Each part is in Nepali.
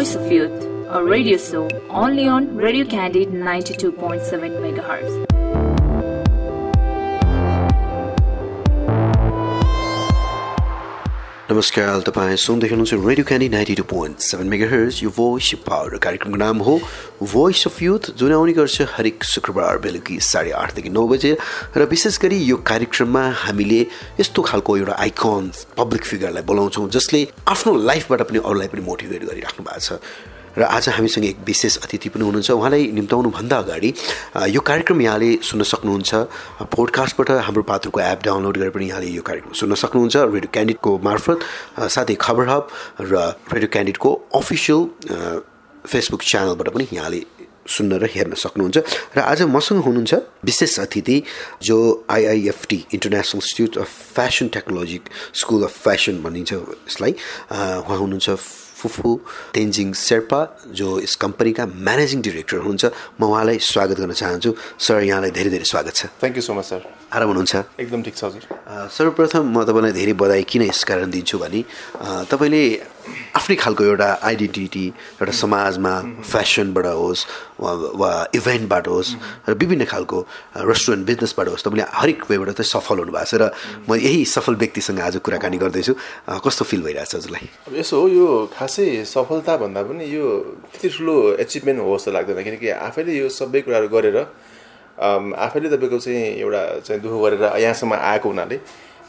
Voice of Youth, a radio show only on Radio Candid 92.7 MHz. नमस्कार तपाईँ सुन्दै हुनुहुन्छ radio Candid ninety two point seven megahertz यो भोइस पावर कार्यक्रमको नाम हो भोइस अफ युथ जुन आउने गर्छ हरेक शुक्रबार बेलुकी साढे आठदेखि नौ बजे। र विशेष गरी यो कार्यक्रममा हामीले यस्तो खालको एउटा आइकन पब्लिक फिगरलाई बोलाउँछौँ जसले आफ्नो लाइफबाट पनि अरूलाई पनि मोटिभेट गरिराख्नु भएको छ। र आज हामीसँग एक विशेष अतिथि पनि हुनुहुन्छ। उहाँलाई निम्ताउनुभन्दा अगाडि यो कार्यक्रम यहाँले सुन्न सक्नुहुन्छ। पोडकास्टबाट हाम्रो पात्रको एप डाउनलोड गरेर पनि यहाँले यो कार्यक्रम सुन्न सक्नुहुन्छ। रेडियो क्यान्डिडको मार्फत साथै खबर हब र रेडियो क्यान्डिडको अफिसियल फेसबुक च्यानलबाट पनि यहाँले सुन्न र हेर्न सक्नुहुन्छ। र आज मसँग हुनुहुन्छ विशेष अतिथि जो IIFT international institute of fashion technology school of fashion भनिन्छ यसलाई उहाँ हुनुहुन्छ फुफु तेन्जिङ शेर्पा जो यस कम्पनीका म्यानेजिङ डिरेक्टर हुनुहुन्छ म उहाँलाई स्वागत गर्न चाहन्छु। सर यहाँलाई धेरै धेरै स्वागत छ। Thank you so much sir आराम हुनुहुन्छ? एकदम ठिक छ हजुर सर्वप्रथम म तपाईँलाई धेरै बधाई किन यस कारण दिन्छु भने तपाईँले आफ्नै खालको एउटा आइडेन्टिटी एउटा समाजमा फेसनबाट होस् वा इभेन्टबाट होस् र विभिन्न खालको रेस्टुरेन्ट बिजनेसबाट होस् तपाईँले हरेक वेबाट चाहिँ सफल हुनुभएको छ र म यही सफल व्यक्तिसँग आज कुराकानी गर्दैछु। कस्तो फिल भइरहेको छ हजुरलाई? अब यसो हो यो खासै सफलता भन्दा पनि यो त्यति ठुलो एचिभमेन्ट हो जस्तो लाग्दैन किनकि आफैले यो सबै कुराहरू गरेर आफैले तपाईँको चाहिँ एउटा चाहिँ दुःख गरेर यहाँसम्म आएको हुनाले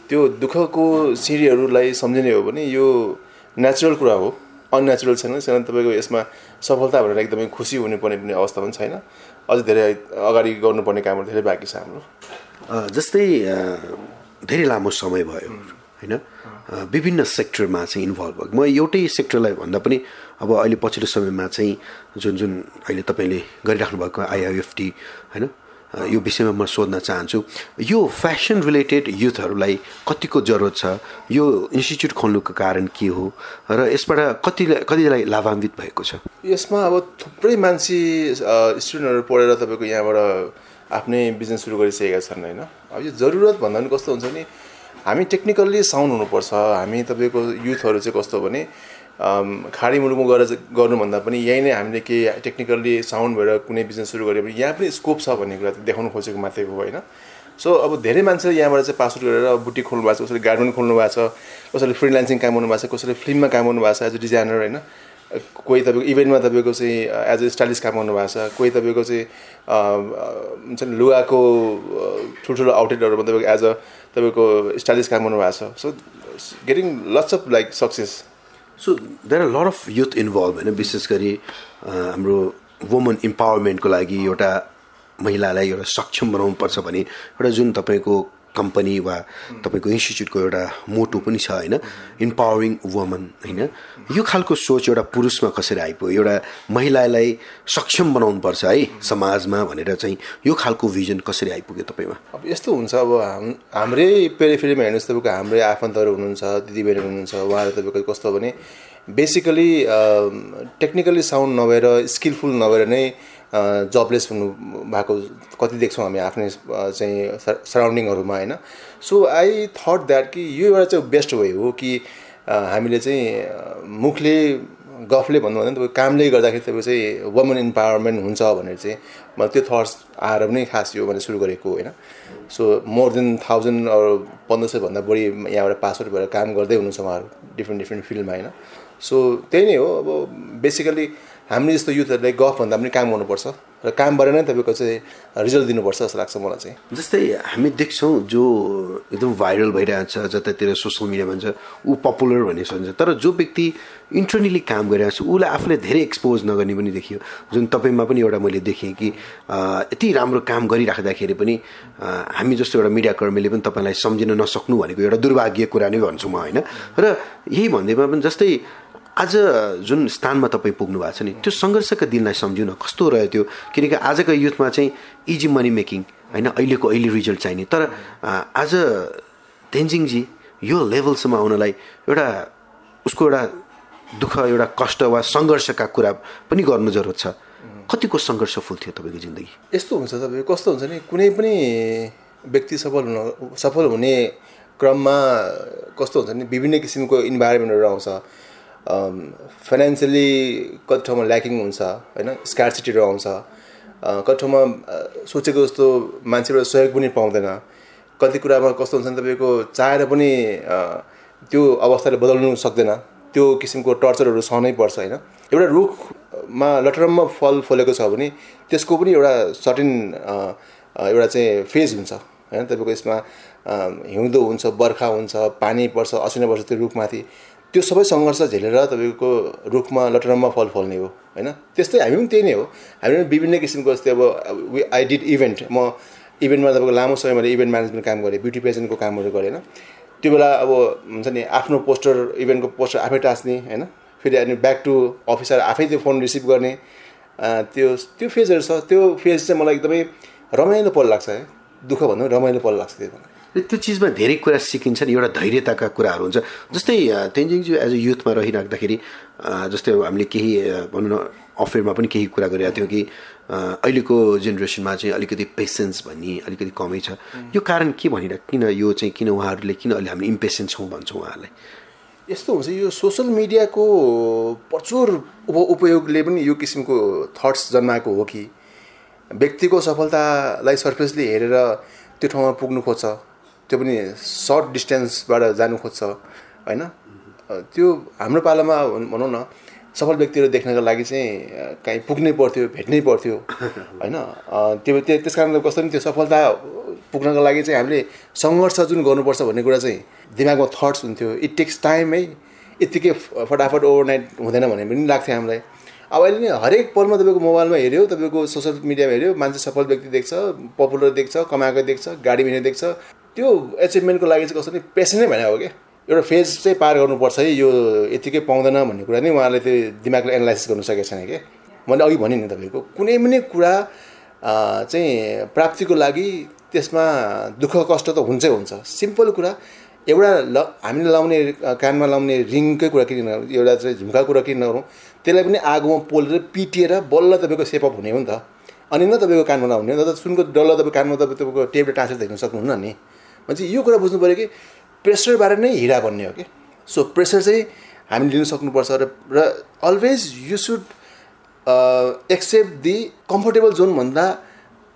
त्यो दुःखको सिँढीहरूलाई सम्झिने हो भने यो नेचुरल कुरा हो अननेचुरल छैन त्यसकारण तपाईँको यसमा सफलता भनेर एकदमै खुसी हुनुपर्ने पनि अवस्था पनि छैन। अझ धेरै अगाडि गर्नुपर्ने कामहरू धेरै बाँकी छ हाम्रो। जस्तै धेरै लामो समय भयो होइन? विभिन्न सेक्टरमा चाहिँ इन्भल्भ भयो। म एउटै सेक्टरलाई भन्दा पनि अब अहिले पछिल्लो समयमा चाहिँ जुन जुन अहिले तपाईँले गरिराख्नु भएको आइआइएफटी होइन? यो विषयमा म सोध्न चाहन्छु। यो फेसन रिलेटेड युथहरूलाई कतिको जरुरत छ? यो इन्स्टिच्युट खोल्नुको कारण के हो? र यसबाट कतिलाई कतिलाई लाभान्वित भएको छ? यसमा अब थुप्रै मान्छे स्टुडेन्टहरू पढेर तपाईँको यहाँबाट आफ्नै बिजनेस सुरु गरिसकेका छन् होइन? अब यो जरुरत भन्दा पनि कस्तो हुन्छ नि हामी टेक्निकल्ली साउन्ड हुनुपर्छ। हामी तपाईँको युथहरू चाहिँ कस्तो भने खाडी मुलुकमा गएर गर्नुभन्दा पनि यहीँ नै हामीले केही टेक्निकल्ली साउन्ड भएर कुनै बिजनेस सुरु गऱ्यो भने यहाँ पनि स्कोप छ भन्ने कुरा देखाउनु खोजेको मात्रै हो होइन। सो अब धेरै मान्छेले यहाँबाट चाहिँ पासआउट गरेर बुटिक खोल्नु भएको छ कसैले गार्डन खोल्नु भएको छ कसैले फ्रिलान्सिङ काम गर्नु भएको छ कसैले फिल्ममा काम गर्नु भएको छ एज अ डिजाइनर होइन। कोही तपाईँको इभेन्टमा तपाईँको चाहिँ एज अ स्टाइलिस काम गर्नु भएको छ कोही तपाईँको चाहिँ हुन्छ नि लुगाको ठुल्ठुलो आउटलेटहरूमा तपाईँको एज अ तपाईँको स्टाइलिस काम गर्नु भएको छ। So getting lots of like success so there are lot of youth involve होइन? विशेष गरी हाम्रो वुमन इम्पावरमेन्टको लागि एउटा महिलालाई एउटा सक्षम बनाउनुपर्छ भने एउटा जुन तपाईँको कम्पनी वा तपाईँको इन्स्टिच्युटको एउटा मोटो पनि छ होइन। इम्पावरिङ वुमन होइन। यो खालको सोच एउटा पुरुषमा कसरी आइपुग्यो? एउटा महिलालाई सक्षम बनाउनुपर्छ है समाजमा भनेर चाहिँ यो खालको भिजन कसरी आइपुग्यो तपाईँमा? अब यस्तो हुन्छ अब हाम हाम्रै पेरिफेरीमा हेर्नुहोस् तपाईँको हाम्रै आफन्तहरू हुनुहुन्छ दिदीबहिनी हुनुहुन्छ उहाँहरू तपाईँको कस्तो भने बेसिकली टेक्निकली साउन्ड नभएर स्किलफुल नभएर नै जबलेस हुनु भएको कति देख्छौँ हामी आफ्नै चाहिँ सराउन्डिङहरूमा होइन? सो आई थट द्याट कि यो एउटा चाहिँ बेस्ट वे हो कि हामीले चाहिँ मुखले गफले भन्नुभन्दा तपाईँ कामले गर्दाखेरि तपाईँ चाहिँ वुमन इम्पावरमेन्ट हुन्छ भनेर चाहिँ मलाई त्यो थट्स आएर पनि खास यो भनेर सुरु गरेको होइन? सो मोर देन थाउजन्ड पन्ध्र सयभन्दा बढी यहाँबाट पासआउट भएर काम गर्दै हुनुहुन्छ उहाँहरू डिफ्रेन्ट डिफ्रेन्ट फिल्डमा होइन? सो त्यही नै हो। अब बेसिकली हामीले जस्तो युथहरूलाई गफ भन्दा पनि काम गर्नुपर्छ र कामबाट नै तपाईँको चाहिँ रिजल्ट दिनुपर्छ जस्तो लाग्छ मलाई चाहिँ। जस्तै हामी देख्छौँ जो एकदम भाइरल भइरहेको छ जतातिर सोसियल मिडिया भन्छ ऊ पपुलर भन्ने सोच्छ तर जो व्यक्ति इन्टरनली काम गरिरहेको छ उसलाई आफूलाई धेरै एक्सपोज नगर्ने पनि देखियो। जुन तपाईँमा पनि एउटा मैले देखेँ कि यति राम्रो काम गरिराख्दाखेरि पनि हामी जस्तो एउटा मिडिया कर्मीले पनि तपाईँलाई सम्झिन नसक्नु भनेको एउटा दुर्भाग्य कुरा नै भन्छु म होइन? र यही भन्दैमा पनि जस्तै आज जुन स्थानमा तपाईँ पुग्नु भएको छ नि त्यो सङ्घर्षका दिनलाई सम्झिउँ न कस्तो रह्यो त्यो? किनकि आजको युथमा चाहिँ इजी मनी मेकिङ होइन? अहिलेको अहिले रिजल्ट चाहिने। तर आज तेन्जिङजी यो लेभलसम्म आउनलाई एउटा उसको एउटा दुःख एउटा कष्ट वा सङ्घर्षका कुरा पनि गर्नु जरुरत छ। कतिको सङ्घर्षफुल थियो तपाईँको जिन्दगी? यस्तो हुन्छ तपाईँ कस्तो हुन्छ नि कुनै पनि व्यक्ति सफल हुन सफल हुने क्रममा कस्तो हुन्छ नि विभिन्न किसिमको इन्भाइरोमेन्टहरू आउँछ। फाइनेन्सियली कति ठाउँमा ल्याकिङ हुन्छ होइन? स्कार्सिटीहरू आउँछ कति ठाउँमा सोचेको जस्तो मान्छेबाट सहयोग पनि पाउँदैन। कति कुरामा कस्तो हुन्छ भने तपाईँको चाहेर पनि त्यो अवस्थाले बदल्नु सक्दैन। त्यो किसिमको टर्चरहरू सहनै पर्छ होइन? एउटा रुखमा लटरम्म फल फलेको छ भने त्यसको पनि एउटा सर्टेन एउटा चाहिँ फेज हुन्छ होइन? तपाईँको यसमा हिउँदो हुन्छ बर्खा हुन्छ पानी पर्छ असिना पर्छ त्यो रुखमाथि। त्यो सबै सङ्घर्ष झेलेर तपाईँको रुखमा लटरम्म फल फल्ने हो होइन? त्यस्तै हामी पनि त्यही नै हो। हामी पनि विभिन्न किसिमको जस्तै अब आई डिड इभेन्ट म इभेन्टमा तपाईँको लामो समय मैले इभेन्ट म्यानेजमेन्ट काम गरेँ ब्युटी पेजेन्टको कामहरू गरेँ होइन? त्यो बेला अब हुन्छ नि आफ्नो पोस्टर इभेन्टको पोस्टर आफै टाँच्ने होइन? फेरि अनि ब्याक टु अफिसर आफै त्यो फोन रिसिभ गर्ने। त्यो त्यो फेजहरू छ। त्यो फेज चाहिँ मलाई एकदमै रमाइलो पल लाग्छ है? दुःख भन्दा रमाइलो पल लाग्छ त्यो बेला र त्यो चिजमा धेरै कुरा सिकिन्छ नि एउटा धैर्यताका कुराहरू हुन्छ। जस्तै तेन्जिङज्यू एज अ युथमा रहिराख्दाखेरि जस्तै हामीले केही भनौँ न अफेयरमा पनि केही कुरा गरेका थियौँ कि अहिलेको जेनेरेसनमा चाहिँ अलिकति पेसेन्स भन्ने अलिकति कमै छ। यो कारण के भनिरह किन यो चाहिँ किन उहाँहरूले किन अहिले हामी इम्पेसेन्ट छौँ भन्छौँ उहाँहरूलाई? यस्तो हुन्छ यो सोसल मिडियाको प्रचुर उप उपयोगले पनि यो किसिमको थट्स जन्माएको हो कि। व्यक्तिको सफलतालाई सर्फेसली हेरेर त्यो ठाउँमा पुग्नु खोज्छ। त्यो पनि सर्ट डिस्टेन्सबाट जानु खोज्छ होइन? त्यो हाम्रो पालामा भन्- न सफल व्यक्तिहरू देख्नको लागि चाहिँ कहीँ पुग्नै पर्थ्यो भेट्नै पर्थ्यो होइन? त्यो त्यो त्यस कारणले कस्तो त्यो सफलता पुग्नको लागि चाहिँ हामीले सङ्घर्ष जुन गर्नुपर्छ भन्ने कुरा चाहिँ दिमागमा थट्स हुन्थ्यो। इट टेक्स टाइम है? यत्तिकै फटाफट ओभरनाइट हुँदैन भन्ने पनि लाग्थ्यो हामीलाई। अब अहिले नि हरेक पलमा तपाईँको मोबाइलमा हेऱ्यो तपाईँको सोसियल मिडियामा हेऱ्यो मान्छे सफल व्यक्ति देख्छ पपुलर देख्छ कमाएको देख्छ गाडी बिना देख्छ। त्यो एचिभमेन्टको लागि चाहिँ कस्तो नि पेसनै भने हो क्या एउटा फेज चाहिँ पार गर्नुपर्छ है यो यतिकै पाउँदैन भन्ने कुरा नै उहाँले त्यो दिमागले एनालाइसिस गर्नु सकेको छैन क्या मैले अघि भने नि तपाईँको कुनै पनि कुरा चाहिँ प्राप्तिको लागि त्यसमा दुःख कष्ट त हुन्छै हुन्छ। सिम्पल कुरा एउटा ल हामीले लाउने कानमा लाउने रिङकै कुरा किन एउटा चाहिँ झुम्का कुरा किन नगरौँ त्यसलाई पनि आगोमा पोलेर पिटिएर बल्ल तपाईँको सेपअप हुने हो नि त। अनि न तपाईँको कानमा लाउने हो न त सुनको डल्लो तपाईँ कानमा तपाईँ तपाईँको टेपले टाँसेर देख्न सक्नुहुन्न नि। भनेपछि यो कुरा बुझ्नु पऱ्यो कि प्रेसरबाट नै हिरा बन्ने हो कि। सो प्रेसर चाहिँ हामीले लिन सक्नुपर्छ र र always you should accept the comfortable जोनभन्दा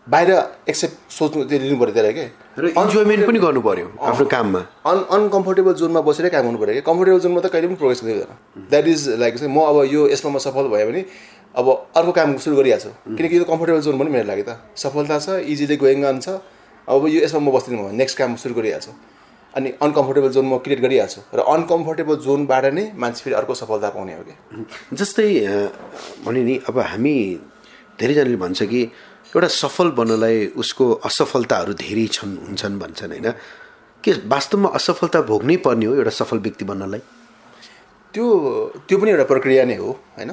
बाहिर एक्सेप्ट सोच्नु त्यो लिनु पऱ्यो त्यसलाई के। र इन्जोयमेन्ट पनि गर्नु पर्यो आफ्नो काममा। अन अनकम्फोर्टेबल जोनमा बसेरै काम गर्नु पऱ्यो कि। कम्फोर्टेबल जोनमा त कहिले पनि प्रोग्रेस हुँदैन द्याट इज लाइक म अब यो यसमा म सफल भयो भने अब अर्को काम सुरु गरिहाल्छु। किनकि यो कम्फोर्टेबल जोन पनि मेरो लागि त सफलता छ इजिली गोइङ अन छ। अब यो यसमा म बस्दिनँ भयो नेक्स्ट काम सुरु गरिहाल्छु। अनि अनकम्फोर्टेबल जोन म क्रिएट गरिहाल्छु र अनकम्फोर्टेबल जोनबाट नै मान्छे फेरि अर्को सफलता पाउने हो कि। जस्तै भने नि अब हामी धेरैजनाले भन्छ कि एउटा सफल बन्नलाई उसको असफलताहरू धेरै छन् हुन्छन् भन्छन् होइन? के वास्तवमा असफलता भोग्नै पर्ने हो एउटा सफल व्यक्ति बन्नलाई? त्यो त्यो पनि एउटा प्रक्रिया नै हो होइन?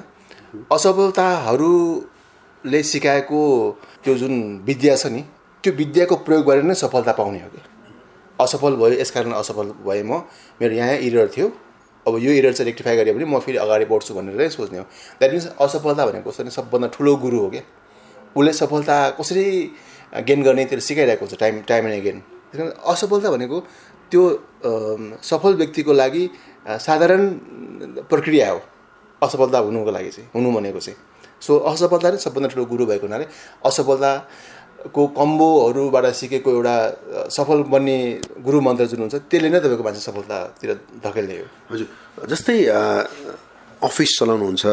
असफलताहरूले सिकाएको त्यो जुन विद्या छ नि त्यो विद्याको प्रयोग गरेर नै सफलता पाउने हो कि? असफल भयो यस कारण असफल भएँ म मेरो यहाँ इरर थियो। अब यो इरर चाहिँ रेक्टिफाई गरेँ भने म फेरि अगाडि बढ्छु भनेर नै सोच्ने हो। द्याट मिन्स असफलता भनेको भने सबभन्दा ठुलो गुरु हो क्या। उसले सफलता कसरी गेन गर्ने त्यो सिकाइरहेको हुन्छ टाइम टाइम एन्ड गेन त्यस कारण असफलता भनेको त्यो सफल व्यक्तिको लागि साधारण प्रक्रिया हो। असफलता हुनुको लागि चाहिँ हुनु भनेको चाहिँ। सो असफलता नै सबभन्दा ठुलो गुरु भएको हुनाले असफलताको कम्बोहरूबाट सिकेको एउटा सफल बन्ने गुरु मन्त्र जुन हुन्छ त्यसले नै तपाईँको मान्छे सफलतातिर धकेल्ने हो। हजुर। जस्तै अफिस चलाउनुहुन्छ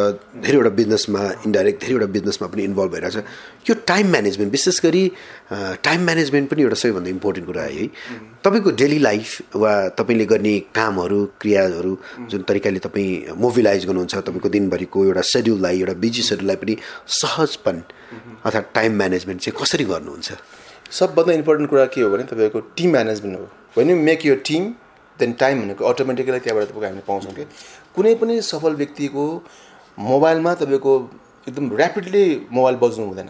धेरैवटा बिजनेसमा इन्डाइरेक्ट धेरैवटा बिजनेसमा पनि इन्भल्भ भइरहेछ। यो टाइम म्यानेजमेन्ट विशेष गरी टाइम म्यानेजमेन्ट पनि एउटा सबैभन्दा इम्पोर्टेन्ट कुरा है। तपाईँको डेली लाइफ वा तपाईँले गर्ने कामहरू क्रियाहरू जुन तरिकाले तपाईँ मोबिलाइज गर्नुहुन्छ तपाईँको दिनभरिको एउटा सेड्युललाई एउटा बिजी सेड्युललाई पनि सहजपन अर्थात् टाइम म्यानेजमेन्ट चाहिँ कसरी गर्नुहुन्छ? सबभन्दा इम्पोर्टेन्ट कुरा के हो भने तपाईँको टिम म्यानेजमेन्ट हो। वेन यु मेक यो टिम देन टाइम भनेको अटोमेटिकली त्यहाँबाट तपाईँको हामीले पाउँछौँ कि कुनै पनि सफल व्यक्तिको मोबाइलमा तपाईँको एकदम ऱ्यापिडली मोबाइल बज्नु हुँदैन।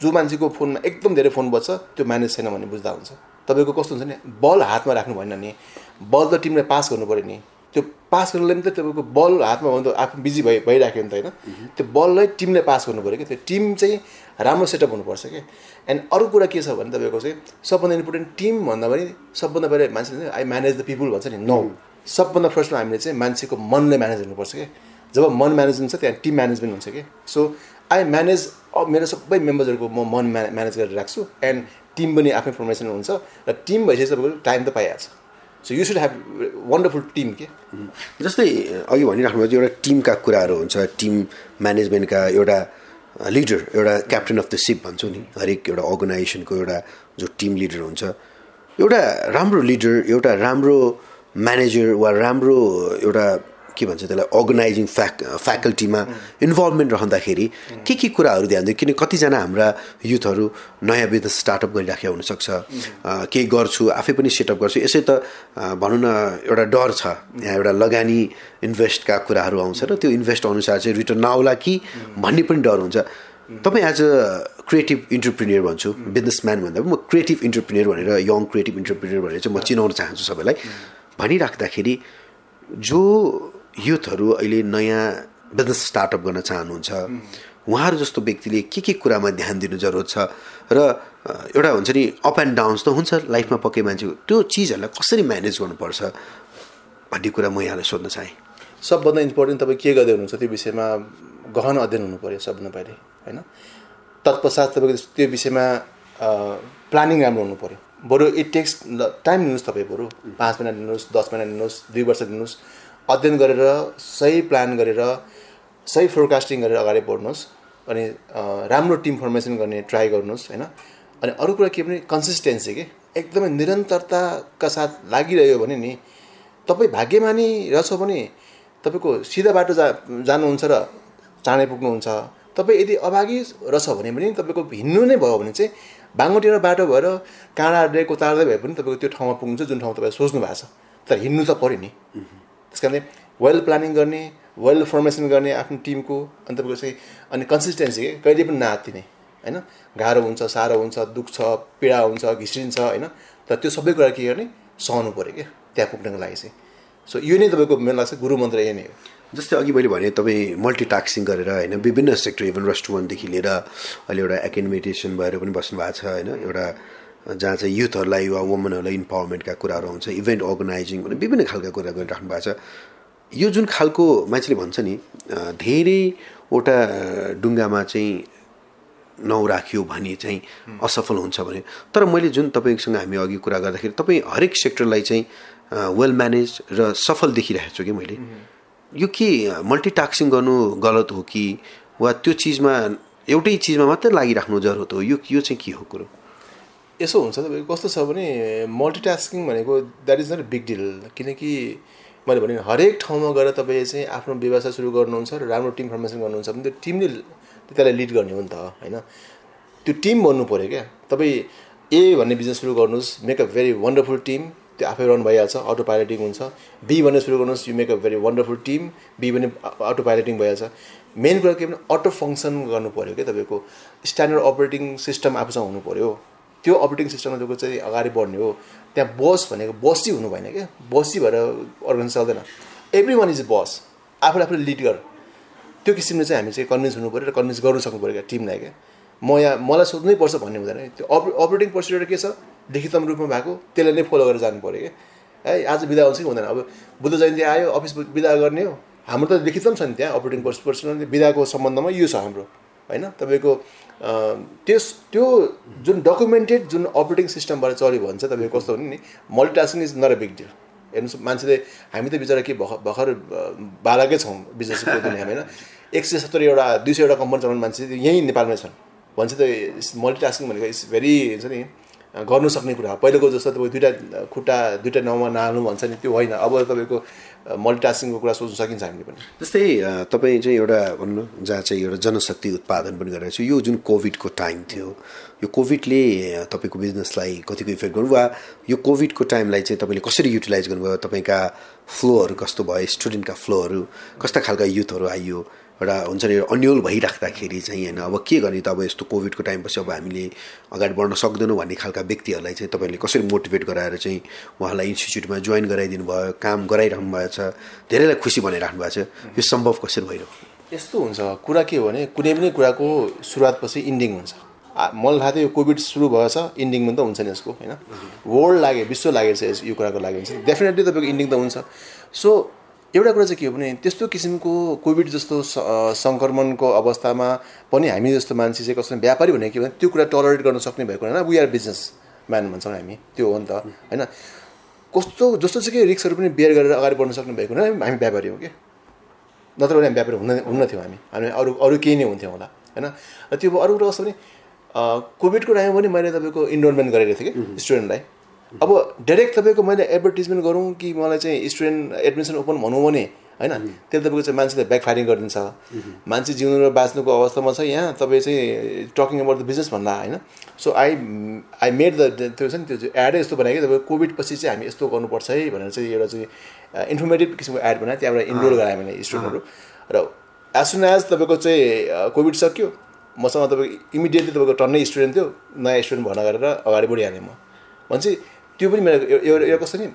जो मान्छेको फोनमा एकदम धेरै फोन बज्छ त्यो म्यानेज छैन भन्ने बुझ्दा हुन्छ। तपाईँको कस्तो हुन्छ नि बल हातमा राख्नु भएन नि। बल त टिमलाई पास गर्नु पऱ्यो नि। त्यो पास गर्नुलाई पनि त तपाईँको बल हातमा भन्दा आफू बिजी भइ भइराख्यो नि त होइन। त्यो बललाई टिमले पास गर्नु पऱ्यो त्यो टिम चाहिँ राम्रो सेटअप हुनुपर्छ कि एन्ड अरू कुरा के छ भने तपाईँको चाहिँ सबभन्दा इम्पोर्टेन्ट टिम भन्दा पनि सबभन्दा पहिला मान्छेले आई म्यानेज द पिपुल भन्छ नि। नो सबभन्दा फर्स्टमा हामीले चाहिँ मान्छेको मनलाई म्यानेज गर्नुपर्छ क्या। जब मन म्यानेज हुन्छ त्यहाँ टिम म्यानेजमेन्ट हुन्छ कि सो आई म्यानेज मेरो सबै मेम्बर्सहरूको म मन म्या म्यानेज गरेर राख्छु एन्ड टिम पनि आफ्नै फर्मेसन हुन्छ। र टिम भइसकेपछि तपाईँको टाइम त पाइहाल्छ। So you should have wonderful team के जस्तै अघि भनिराख्नु भएको एउटा टिमका कुराहरू हुन्छ टिम म्यानेजमेन्टका एउटा लिडर एउटा क्याप्टन अफ द सिप भन्छौँ नि हरेक एउटा अर्गनाइजेसनको एउटा जो टिम लिडर हुन्छ एउटा राम्रो लिडर एउटा राम्रो म्यानेजर वा राम्रो एउटा के भन्छ त्यसलाई अर्गनाइजिङ फ्याक फ्याकल्टीमा इन्भल्भमेन्ट रहँदाखेरि के के कुराहरू ध्यान दियो? किन कतिजना हाम्रा युथहरू नयाँ बिजनेस स्टार्टअप गरिराखेको हुनसक्छ। केही गर्छु आफै पनि सेटअप गर्छु। यसै त भनौँ न एउटा डर छ। यहाँ एउटा लगानी इन्भेस्टका कुराहरू आउँछ र त्यो इन्भेस्ट अनुसार चाहिँ रिटर्न नआउला कि भन्ने पनि डर हुन्छ। तपाईँ एज अ क्रिएटिभ इन्टरप्रिनियर भन्छु बिजनेसम्यान भन्दा पनि म क्रिएटिभ इन्टरप्रिनियर भनेर यङ क्रिएटिभ इन्टरप्रिनियर भनेर चाहिँ म चिनाउन चाहन्छु सबैलाई। भनिराख्दाखेरि जो युथहरू अहिले नयाँ बिजनेस स्टार्टअप गर्न चाहनुहुन्छ। उहाँहरू जस्तो व्यक्तिले के के कुरामा ध्यान दिनु जरुरत छ? र एउटा हुन्छ नि अप एन्ड डाउन्स त हुन्छ लाइफमा पक्कै मान्छेको। त्यो चिजहरूलाई कसरी म्यानेज गर्नुपर्छ भन्ने कुरा म यहाँलाई सोध्न चाहेँ। सबभन्दा इम्पोर्टेन्ट तपाईँ के गर्दै हुनुहुन्छ त्यो विषयमा गहन अध्ययन हुनु पऱ्यो सबभन्दा पहिले होइन? तत्पश्चात तपाईँको त्यो विषयमा प्लानिङ राम्रो हुनु पऱ्यो बरु इट टेक्स टाइम लिनुहोस् तपाईँ बरु। पाँच महिना लिनुहोस् दस महिना लिनुहोस् दुई वर्ष लिनुहोस्। अध्ययन गरेर सही प्लान गरेर सही फोरकास्टिङ गरेर अगाडि बढ्नुहोस् अनि राम्रो टिम फर्मेसन गर्ने ट्राई गर्नुहोस् होइन? अनि अरू कुरा के भने कन्सिस्टेन्सी के? एकदमै निरन्तरताका साथ लागिरह्यो भने नि तपाईँ भाग्यमानी रहेछ भने तपाईँको सिधा बाटो जा जानुहुन्छ र चाँडै पुग्नुहुन्छ। तपाईँ यदि अभागी रहेछ भने पनि तपाईँको हिँड्नु नै भयो भने चाहिँ बाङ्गोटेर बाटो भएर काँडाले कोतार्दै भए पनि तपाईँको त्यो ठाउँमा पुग्नुहुन्छ जुन ठाउँ तपाईँ सोच्नु भएको छ तर हिँड्नु त पऱ्यो नि। त्यस कारणले वेल प्लानिङ गर्ने वेल फर्मेसन गर्ने आफ्नो टिमको अनि तपाईँको चाहिँ अनि कन्सिस्टेन्सी के? कहिले पनि नआत्तिने होइन? गाह्रो हुन्छ साह्रो हुन्छ दुख्छ पीडा हुन्छ घिस्रिन्छ होइन? तर त्यो सबै कुरा के गर्ने? सहनु पऱ्यो क्या त्यहाँ पुग्नको लागि चाहिँ। सो यो नै तपाईँको मेरो लाग्छ गुरु मन्त्र यही नै हो। जस्तै अघि मैले भने तपाईँ मल्टिटास्किङ गरेर होइन विभिन्न सेक्टर इभन रेस्टुरेन्टदेखि लिएर अहिले एउटा एकाडेमिटेसन भएर पनि बस्नु भएको छ होइन? एउटा जहाँ चाहिँ युथहरूलाई वा वुमनहरूलाई इम्पावरमेन्टका कुराहरू आउँछ इभेन्ट अर्गनाइजिङ भने विभिन्न खालका कुरा गरिराख्नु भएको छ। यो जुन खालको मान्छेले भन्छ नि धेरैवटा डुङ्गामा चाहिँ नौराख्यो भने चाहिँ असफल हुन्छ भने। तर मैले जुन तपाईँसँग हामी अघि कुरा गर्दाखेरि तपाईँ हरेक सेक्टरलाई चाहिँ वेल म्यानेज र सफल देखिरहेको छु कि मैले? यो के मल्टिटास्किङ गर्नु गलत हो कि? वा त्यो चिजमा एउटै चिजमा मात्रै लागिराख्नु जरुरत हो? यो यो चाहिँ के हो कुरो? यसो हुन्छ तपाईँको कस्तो छ भने मल्टिटास्किङ भनेको that is not big deal किनकि मैले भने हरेक ठाउँमा गएर तपाईँ चाहिँ आफ्नो व्यवसाय सुरु गर्नुहुन्छ र राम्रो टिम फर्मेसन गर्नुहुन्छ भने त्यो टिमले त्यसलाई लिड गर्ने हो नि त होइन? त्यो टिम बन्नु पऱ्यो क्या। तपाईँ ए भन्ने बिजनेस सुरु गर्नुहोस् make a very wonderful team त्यो आफै रन भइहाल्छ अटो पाइलटिङ हुन्छ। बी भन्ने सुरु गर्नुहोस् you make a very wonderful team be भने अटो पाइलटिङ भइहाल्छ। मेन कुरा के भने अटो फङ्सन गर्नु पऱ्यो क्या तपाईँको। स्ट्यान्डर्ड अपरेटिङ सिस्टम आफूसँग हुनु पऱ्यो। त्यो अपरेटिङ सिस्टममा जो चाहिँ अगाडि बढ्ने हो त्यहाँ बस भनेको बसी हुनु भएन क्या। बसी भएर अर्गनाइज चल्दैन। एभ्री वान इज बस आफूले आफूले लिड गर। त्यो किसिमले चाहिँ हामी चाहिँ कन्भिन्स हुनु पऱ्यो र कन्भिन्स गर्नु सक्नु पऱ्यो क्या टिमलाई क्या। म यहाँ मलाई सोध्नै पर्छ भन्ने हुँदैन त्यो अप अपरेटिङ प्रोसिडर के छ? लिखितम रूपमा भएको त्यसलाई नै फलो गरेर जानु पऱ्यो क्या। है आज बिदा हुन्छ कि हुँदैन। अब बुद्ध जयन्ती आयो अफिस बिदा गर्ने हो। हाम्रो त लिखितम छ नि त्यहाँ अपरेटिङ प्रोसिडर बिदाको सम्बन्धमा यो छ हाम्रो। होइन? तपाईँको त्यस त्यो जुन डकुमेन्टेड जुन अपरेटिङ सिस्टमबाट चल्यो भने चाहिँ तपाईँको कस्तो हुने नि multitasking is not a big deal हेर्नुहोस् मान्छेले हामी त बिचरा के भर्खर भर्खर बालकै छौँ बिजनेसको दुनियाँमा होइन? एक सय सत्तरीवटा दुई सयवटा कम्पनी चलाउने मान्छे यहीँ नेपालमै छन्। भन्छ त मल्टिटास्किङ भनेको इज भेरी हुन्छ नि गर्नु सक्ने कुरा पहिलाको जस्तो तपाईँ दुइटा खुट्टा दुइटा नाउँमा नहाल्नु भन्छ नि त्यो होइन। अब तपाईँको मल्टिटास्किङको कुरा सोच्न सकिन्छ हामीले पनि। जस्तै तपाईँ चाहिँ एउटा भन्नु जहाँ चाहिँ एउटा जनशक्ति उत्पादन पनि गरिरहेको छु यो जुन कोभिडको टाइम थियो यो कोभिडले तपाईँको बिजनेसलाई कतिको इफेक्ट गर्नु वा यो कोभिडको टाइमलाई चाहिँ तपाईँले कसरी युटिलाइज गर्नुभयो तपाईँका फ्लोहरू कस्तो भयो स्टुडेन्टका फ्लोहरू कस्ता खालका युथहरू आइयो एउटा हुन्छ नि अन्यल भइराख्दाखेरि चाहिँ होइन अब के गर्ने त अब यस्तो कोभिडको टाइमपछि अब हामीले अगाडि बढ्न सक्दैनौँ भन्ने खालका व्यक्तिहरूलाई चाहिँ तपाईँले कसरी मोटिभेट गराएर चाहिँ उहाँलाई इन्स्टिच्युटमा जोइन गराइदिनु भयो काम गराइरहनु भएको छ धेरैलाई खुसी बनाइराख्नु भएको छ यो सम्भव कसरी भइरह्यो? यस्तो हुन्छ कुरा के हो भने कुनै पनि कुराको सुरुवातपछि इन्डिङ हुन्छ। मलाई थाहा थियो यो कोभिड सुरु भएछ इन्डिङ पनि त हुन्छ नि यसको होइन? वर्ल्ड लाग्यो विश्व लागेको छ यो कुराको लागि हुन्छ। डेफिनेटली तपाईँको इन्डिङ त हुन्छ। सो एउटा कुरा चाहिँ के हो भने त्यस्तो किसिमको कोभिड जस्तो सङ्क्रमणको अवस्थामा पनि हामी जस्तो मान्छे चाहिँ कस्तो व्यापारी भनेको के भने त्यो कुरा टलरेट गर्न सक्ने भएको होइन। वी आर बिजनेस म्यान भन्छौँ हामी। त्यो हो नि त। होइन? कस्तो जस्तो चाहिँ के रिक्सहरू पनि बेयर गरेर अगाडि बढ्न सक्ने भएको होइन हामी व्यापारी हो कि? नत्र भने हामी व्यापारी हुन हुन्न थियौँ हामी। हामी अरू अरू केही नै हुन्थ्यौँ होला। होइन? र त्यो अरू कुरा कस्तो भने कोभिडको टाइममा पनि मैले तपाईँको इनरोलमेन्ट गरेको थिएँ कि स्टुडेन्टलाई अब डाइरेक्ट तपाईँको मैले एडभर्टिजमेन्ट गरौँ कि मलाई चाहिँ स्टुडेन्ट एडमिसन ओपन भनौँ भने होइन? त्यसले तपाईँको चाहिँ मान्छेले ब्याक फायरिङ गरिदिन्छ मान्छे जिउनु र बाँच्नुको अवस्थामा छ यहाँ तपाईँ चाहिँ टकिङ अबाउट द बिजनेस भन्दा होइन? So I I made the त्यो छ नि त्यो एडै यस्तो बनायो कि तपाईँको कोभिड पछि चाहिँ हामी यस्तो गर्नुपर्छ है भनेर चाहिँ एउटा चाहिँ इन्फर्मेटिभ किसिमको एड बनायो त्यहाँबाट इनरोल गरायो मैले स्टुडेन्टहरू र एज सुन एज तपाईँको चाहिँ कोभिड सक्यो मसँग तपाईँको इमिडिएटली तपाईँको टन्नै स्टुडेन्ट थियो नयाँ स्टुडेन्ट भर्ना गरेर अगाडि बढिहालेँ म। भनेपछि त्यो पनि मेरो यो- यो यो कस्तो नि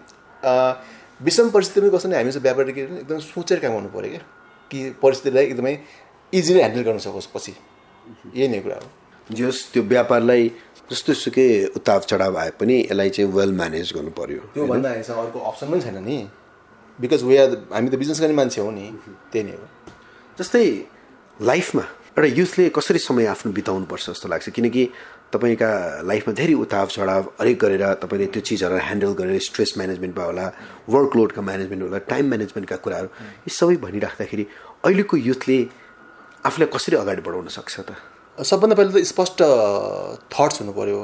विषम परिस्थितिमा कस्तो नि हामी चाहिँ व्यापारी के एकदम सोचेर काम गर्नु पऱ्यो क्या। कि परिस्थितिलाई एकदमै इजिली ह्यान्डल गर्न सकोस् पछि। यही नै कुरा हो। जस त्यो व्यापारलाई जस्तो सुकै उताप चढाव आए पनि यसलाई चाहिँ वेल म्यानेज गर्नु पर्यो त्योभन्दा हामीसँग अर्को अप्सन पनि छैन नि। बिकज वी आर हामी त बिजनेस गर्ने मान्छे हो नि। त्यही नै हो। जस्तै लाइफमा एउटा युथले कसरी समय आफ्नो बिताउनु पर्छ जस्तो लाग्छ? किनकि तपाईँका लाइफमा धेरै उताव चढाव हरेक गरेर तपाईँले त्यो चिजहरूलाई ह्यान्डल गरेर स्ट्रेस म्यानेजमेन्ट भयो होला वर्कलोडका म्यानेजमेन्ट होला टाइम म्यानेजमेन्टका कुराहरू यी सबै भनिराख्दाखेरि अहिलेको युथले आफूलाई कसरी अगाडि बढाउन सक्छ त? सबभन्दा पहिला त स्पष्ट थट्स हुनु पऱ्यो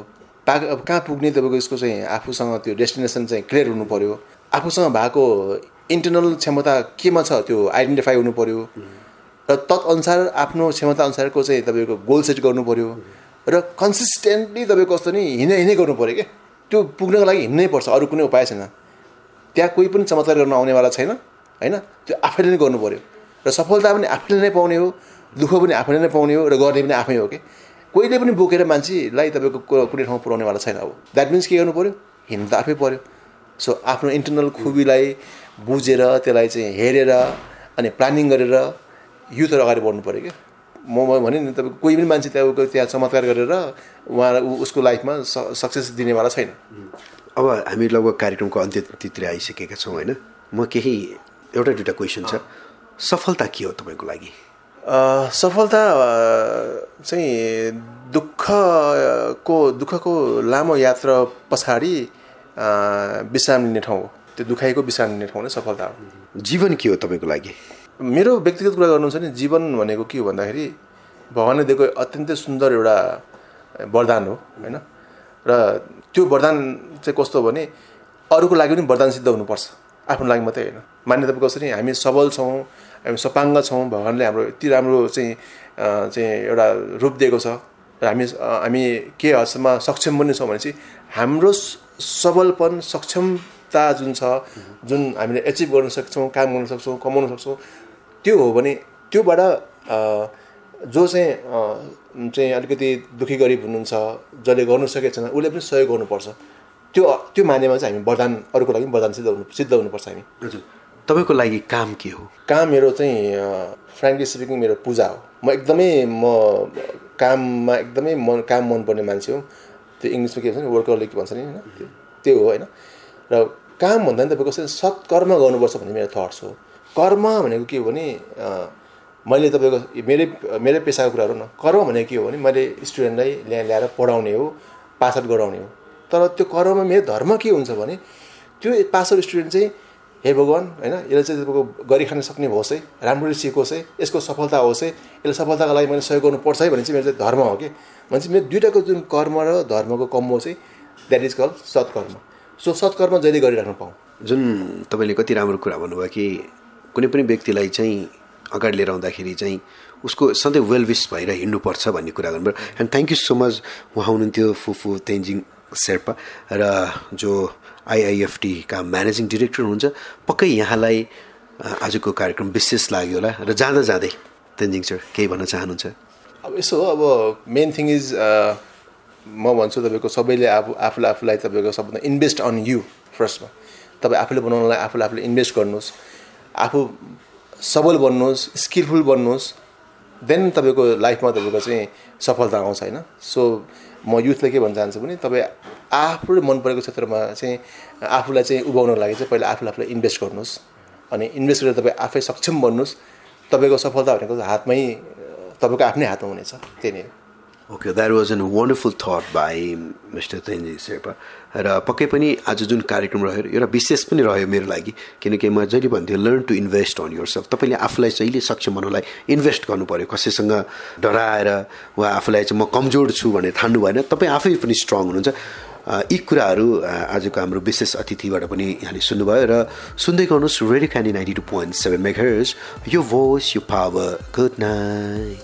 पा कहाँ पुग्ने तपाईँको यसको चाहिँ आफूसँग त्यो डेस्टिनेसन चाहिँ क्लियर हुनु पऱ्यो आफूसँग भएको इन्टरनल क्षमता केमा छ त्यो आइडेन्टिफाई हुनु पऱ्यो र तत्अनुसार आफ्नो क्षमता अनुसारको चाहिँ तपाईँको गोल सेट गर्नु पऱ्यो र कन्सिस्टेन्टली तपाईँको कस्तो नि हिँडे हिँडै गर्नु पऱ्यो क्या त्यो पुग्नको लागि हिँड्नै पर्छ अरू कुनै उपाय छैन। त्यहाँ कोही पनि चमत्कार गर्न आउनेवाला छैन होइन? त्यो आफैले नै गर्नु पऱ्यो। र सफलता पनि आफैले नै पाउने हो दुःख पनि आफैले नै पाउने हो र गर्ने पनि आफै हो कि? कोहीले पनि बोकेर मान्छेलाई तपाईँको कुनै ठाउँमा पुऱ्याउनेवाला छैन अब। द्याट मिन्स के गर्नु पऱ्यो? हिँड्नु त आफै पऱ्यो। सो आफ्नो इन्टरनल खुबीलाई बुझेर त्यसलाई चाहिँ हेरेर अनि प्लानिङ गरेर युथहरू अगाडि बढ्नु पऱ्यो क्या म म भने नि तपाईँको कोही पनि मान्छे तपाईँको त्यहाँ चमत्कार गरेर उहाँ उसको लाइफमा सक्सेस दिनेवाला छैन। अब हामी लगभग कार्यक्रमको अन्त्यतिर आइसकेका छौँ होइन? म केही एउटा दुइटा क्वेसन छ। सफलता के हो तपाईँको लागि? सफलता चाहिँ दुःखको दुःखको लामो यात्रा पछाडि विश्राम लिने ठाउँ हो। त्यो दुखाइको विश्राम लिने ठाउँ नै सफलता हो। जीवन के हो तपाईँको लागि? मेरो व्यक्तिगत कुरा गर्नु छ नि जीवन भनेको के हो भन्दाखेरि भगवान्ले दिएको अत्यन्तै सुन्दर एउटा वरदान हो होइन? र त्यो वरदान चाहिँ कस्तो हो भने अरूको लागि पनि वरदान सिद्ध हुनुपर्छ आफ्नो लागि मात्रै होइन। मान्य तपाईँको कसरी हामी सबल छौँ हामी सपाङ्ग छौँ भगवान्ले हाम्रो यति राम्रो चाहिँ चाहिँ एउटा रूप दिएको छ। र हामी हामी के हदसम्म सक्षम पनि छौँ भने चाहिँ हाम्रो सबलपन सक्षमता जुन छ जुन हामीले एचिभ गर्न सक्छौँ काम गर्न सक्छौँ कमाउन सक्छौँ त्यो हो भने त्योबाट जो चाहिँ चाहिँ अलिकति दुःखी गरिब हुनुहुन्छ जसले गर्नु सकेको छैन उसले पनि सहयोग गर्नुपर्छ। त्यो त्यो मानेमा चाहिँ हामी वरदान अरूको लागि पनि वरदान सिद्ध हुनु सिद्ध हुनुपर्छ हामी। हजुर। तपाईँको लागि काम के हो? काम मेरो चाहिँ फ्रेङ्कली स्पिकिङ मेरो पूजा हो। म एकदमै म काममा एकदमै मन काम मनपर्ने मान्छे हो। त्यो इङ्ग्लिसमा के भन्छ नि वर्करले के भन्छ नि होइन? त्यो- हो होइन? र काम भन्दा नि तपाईँको सत्कर्म गर्नुपर्छ भन्ने मेरो थट्स हो। कर्म भनेको के हो भने मैले तपाईँको मेरै मेरै पेसाको कुराहरू न कर्म भनेको के हो भने मैले स्टुडेन्टलाई ल्याएर ल्याएर पढाउने हो पास आउट गराउने हो। तर त्यो कर्ममा मेरो धर्म के हुन्छ भने त्यो पास आउट स्टुडेन्ट चाहिँ हे भगवान् होइन यसले चाहिँ तपाईँको गरिखान सक्ने होस् है राम्ररी सिकोस् है यसको सफलता होस् है यसले सफलताको लागि मैले सहयोग गर्नुपर्छ है भने चाहिँ मेरो चाहिँ धर्म हो कि। भने चाहिँ मेरो दुइटाको जुन कर्म र धर्मको कम्बो चाहिँ द्याट इज कल सत्कर्म। सो सत्कर्म जहिले गरिराख्नु पाऊँ। जुन तपाईँले कति राम्रो कुरा भन्नुभयो कि कुनै पनि व्यक्तिलाई चाहिँ अगाडि लिएर आउँदाखेरि चाहिँ उसको सधैँ वेल विस भएर हिँड्नुपर्छ भन्ने कुरा गर्नुभयो। And thank you so much उहाँ हुनुहुन्थ्यो फुफु तेन्जिङ शेर्पा र जो आइआइएफटीका म्यानेजिङ डिरेक्टर हुनुहुन्छ पक्कै यहाँलाई आजको कार्यक्रम विशेष लाग्यो होला र जाँदा जाँदै तेन्जिङ सर केही भन्न चाहनुहुन्छ? अब यसो हो अब मेन थिङ इज म भन्छु तपाईँको सबैले आफू आफूलाई आफूलाई तपाईँको सबभन्दा इन्भेस्ट अन यु फर्स्टमा तपाईँ आफूले बनाउनलाई आफूले आफूले इन्भेस्ट गर्नुहोस्। आफू सबल बन्नुहोस् स्किलफुल बन्नुहोस् देन तपाईँको लाइफमा तपाईँको चाहिँ सफलता आउँछ होइन? सो म युथलाई के भन्न चाहन्छु भने तपाईँ आफूले मन परेको क्षेत्रमा चाहिँ आफूलाई चाहिँ उभाउनको लागि चाहिँ पहिला आफूले आफूलाई इन्भेस्ट गर्नुहोस्। अनि इन्भेस्ट गरेर तपाईँ आफै सक्षम बन्नुहोस्। तपाईँको सफलता भनेको हातमै तपाईँको आफ्नै हातमा हुनेछ। त्यही नै okay that was an wonderful thought by mister Tenzi Sherpa र पक्कै पनि आज जुन कार्यक्रम रह्यो एउटा विशेष पनि रह्यो मेरो लागि किनकि म जहिले भन्थेँ learn to invest on yourself तपाईँले आफूलाई जहिले सक्षम बनाउनलाई इन्भेस्ट गर्नु पऱ्यो कसैसँग डराएर वा आफूलाई चाहिँ म कमजोर छु भनेर ठान्नु भएन तपाईँ आफै पनि स्ट्रङ हुनुहुन्छ। यी कुराहरू आजको हाम्रो विशेष अतिथिबाट पनि यहाँले सुन्नुभयो र सुन्दै गर्नुहोस् radio Candid ninety two point seven megahertz यो भोइस यो पावर गुड नाइट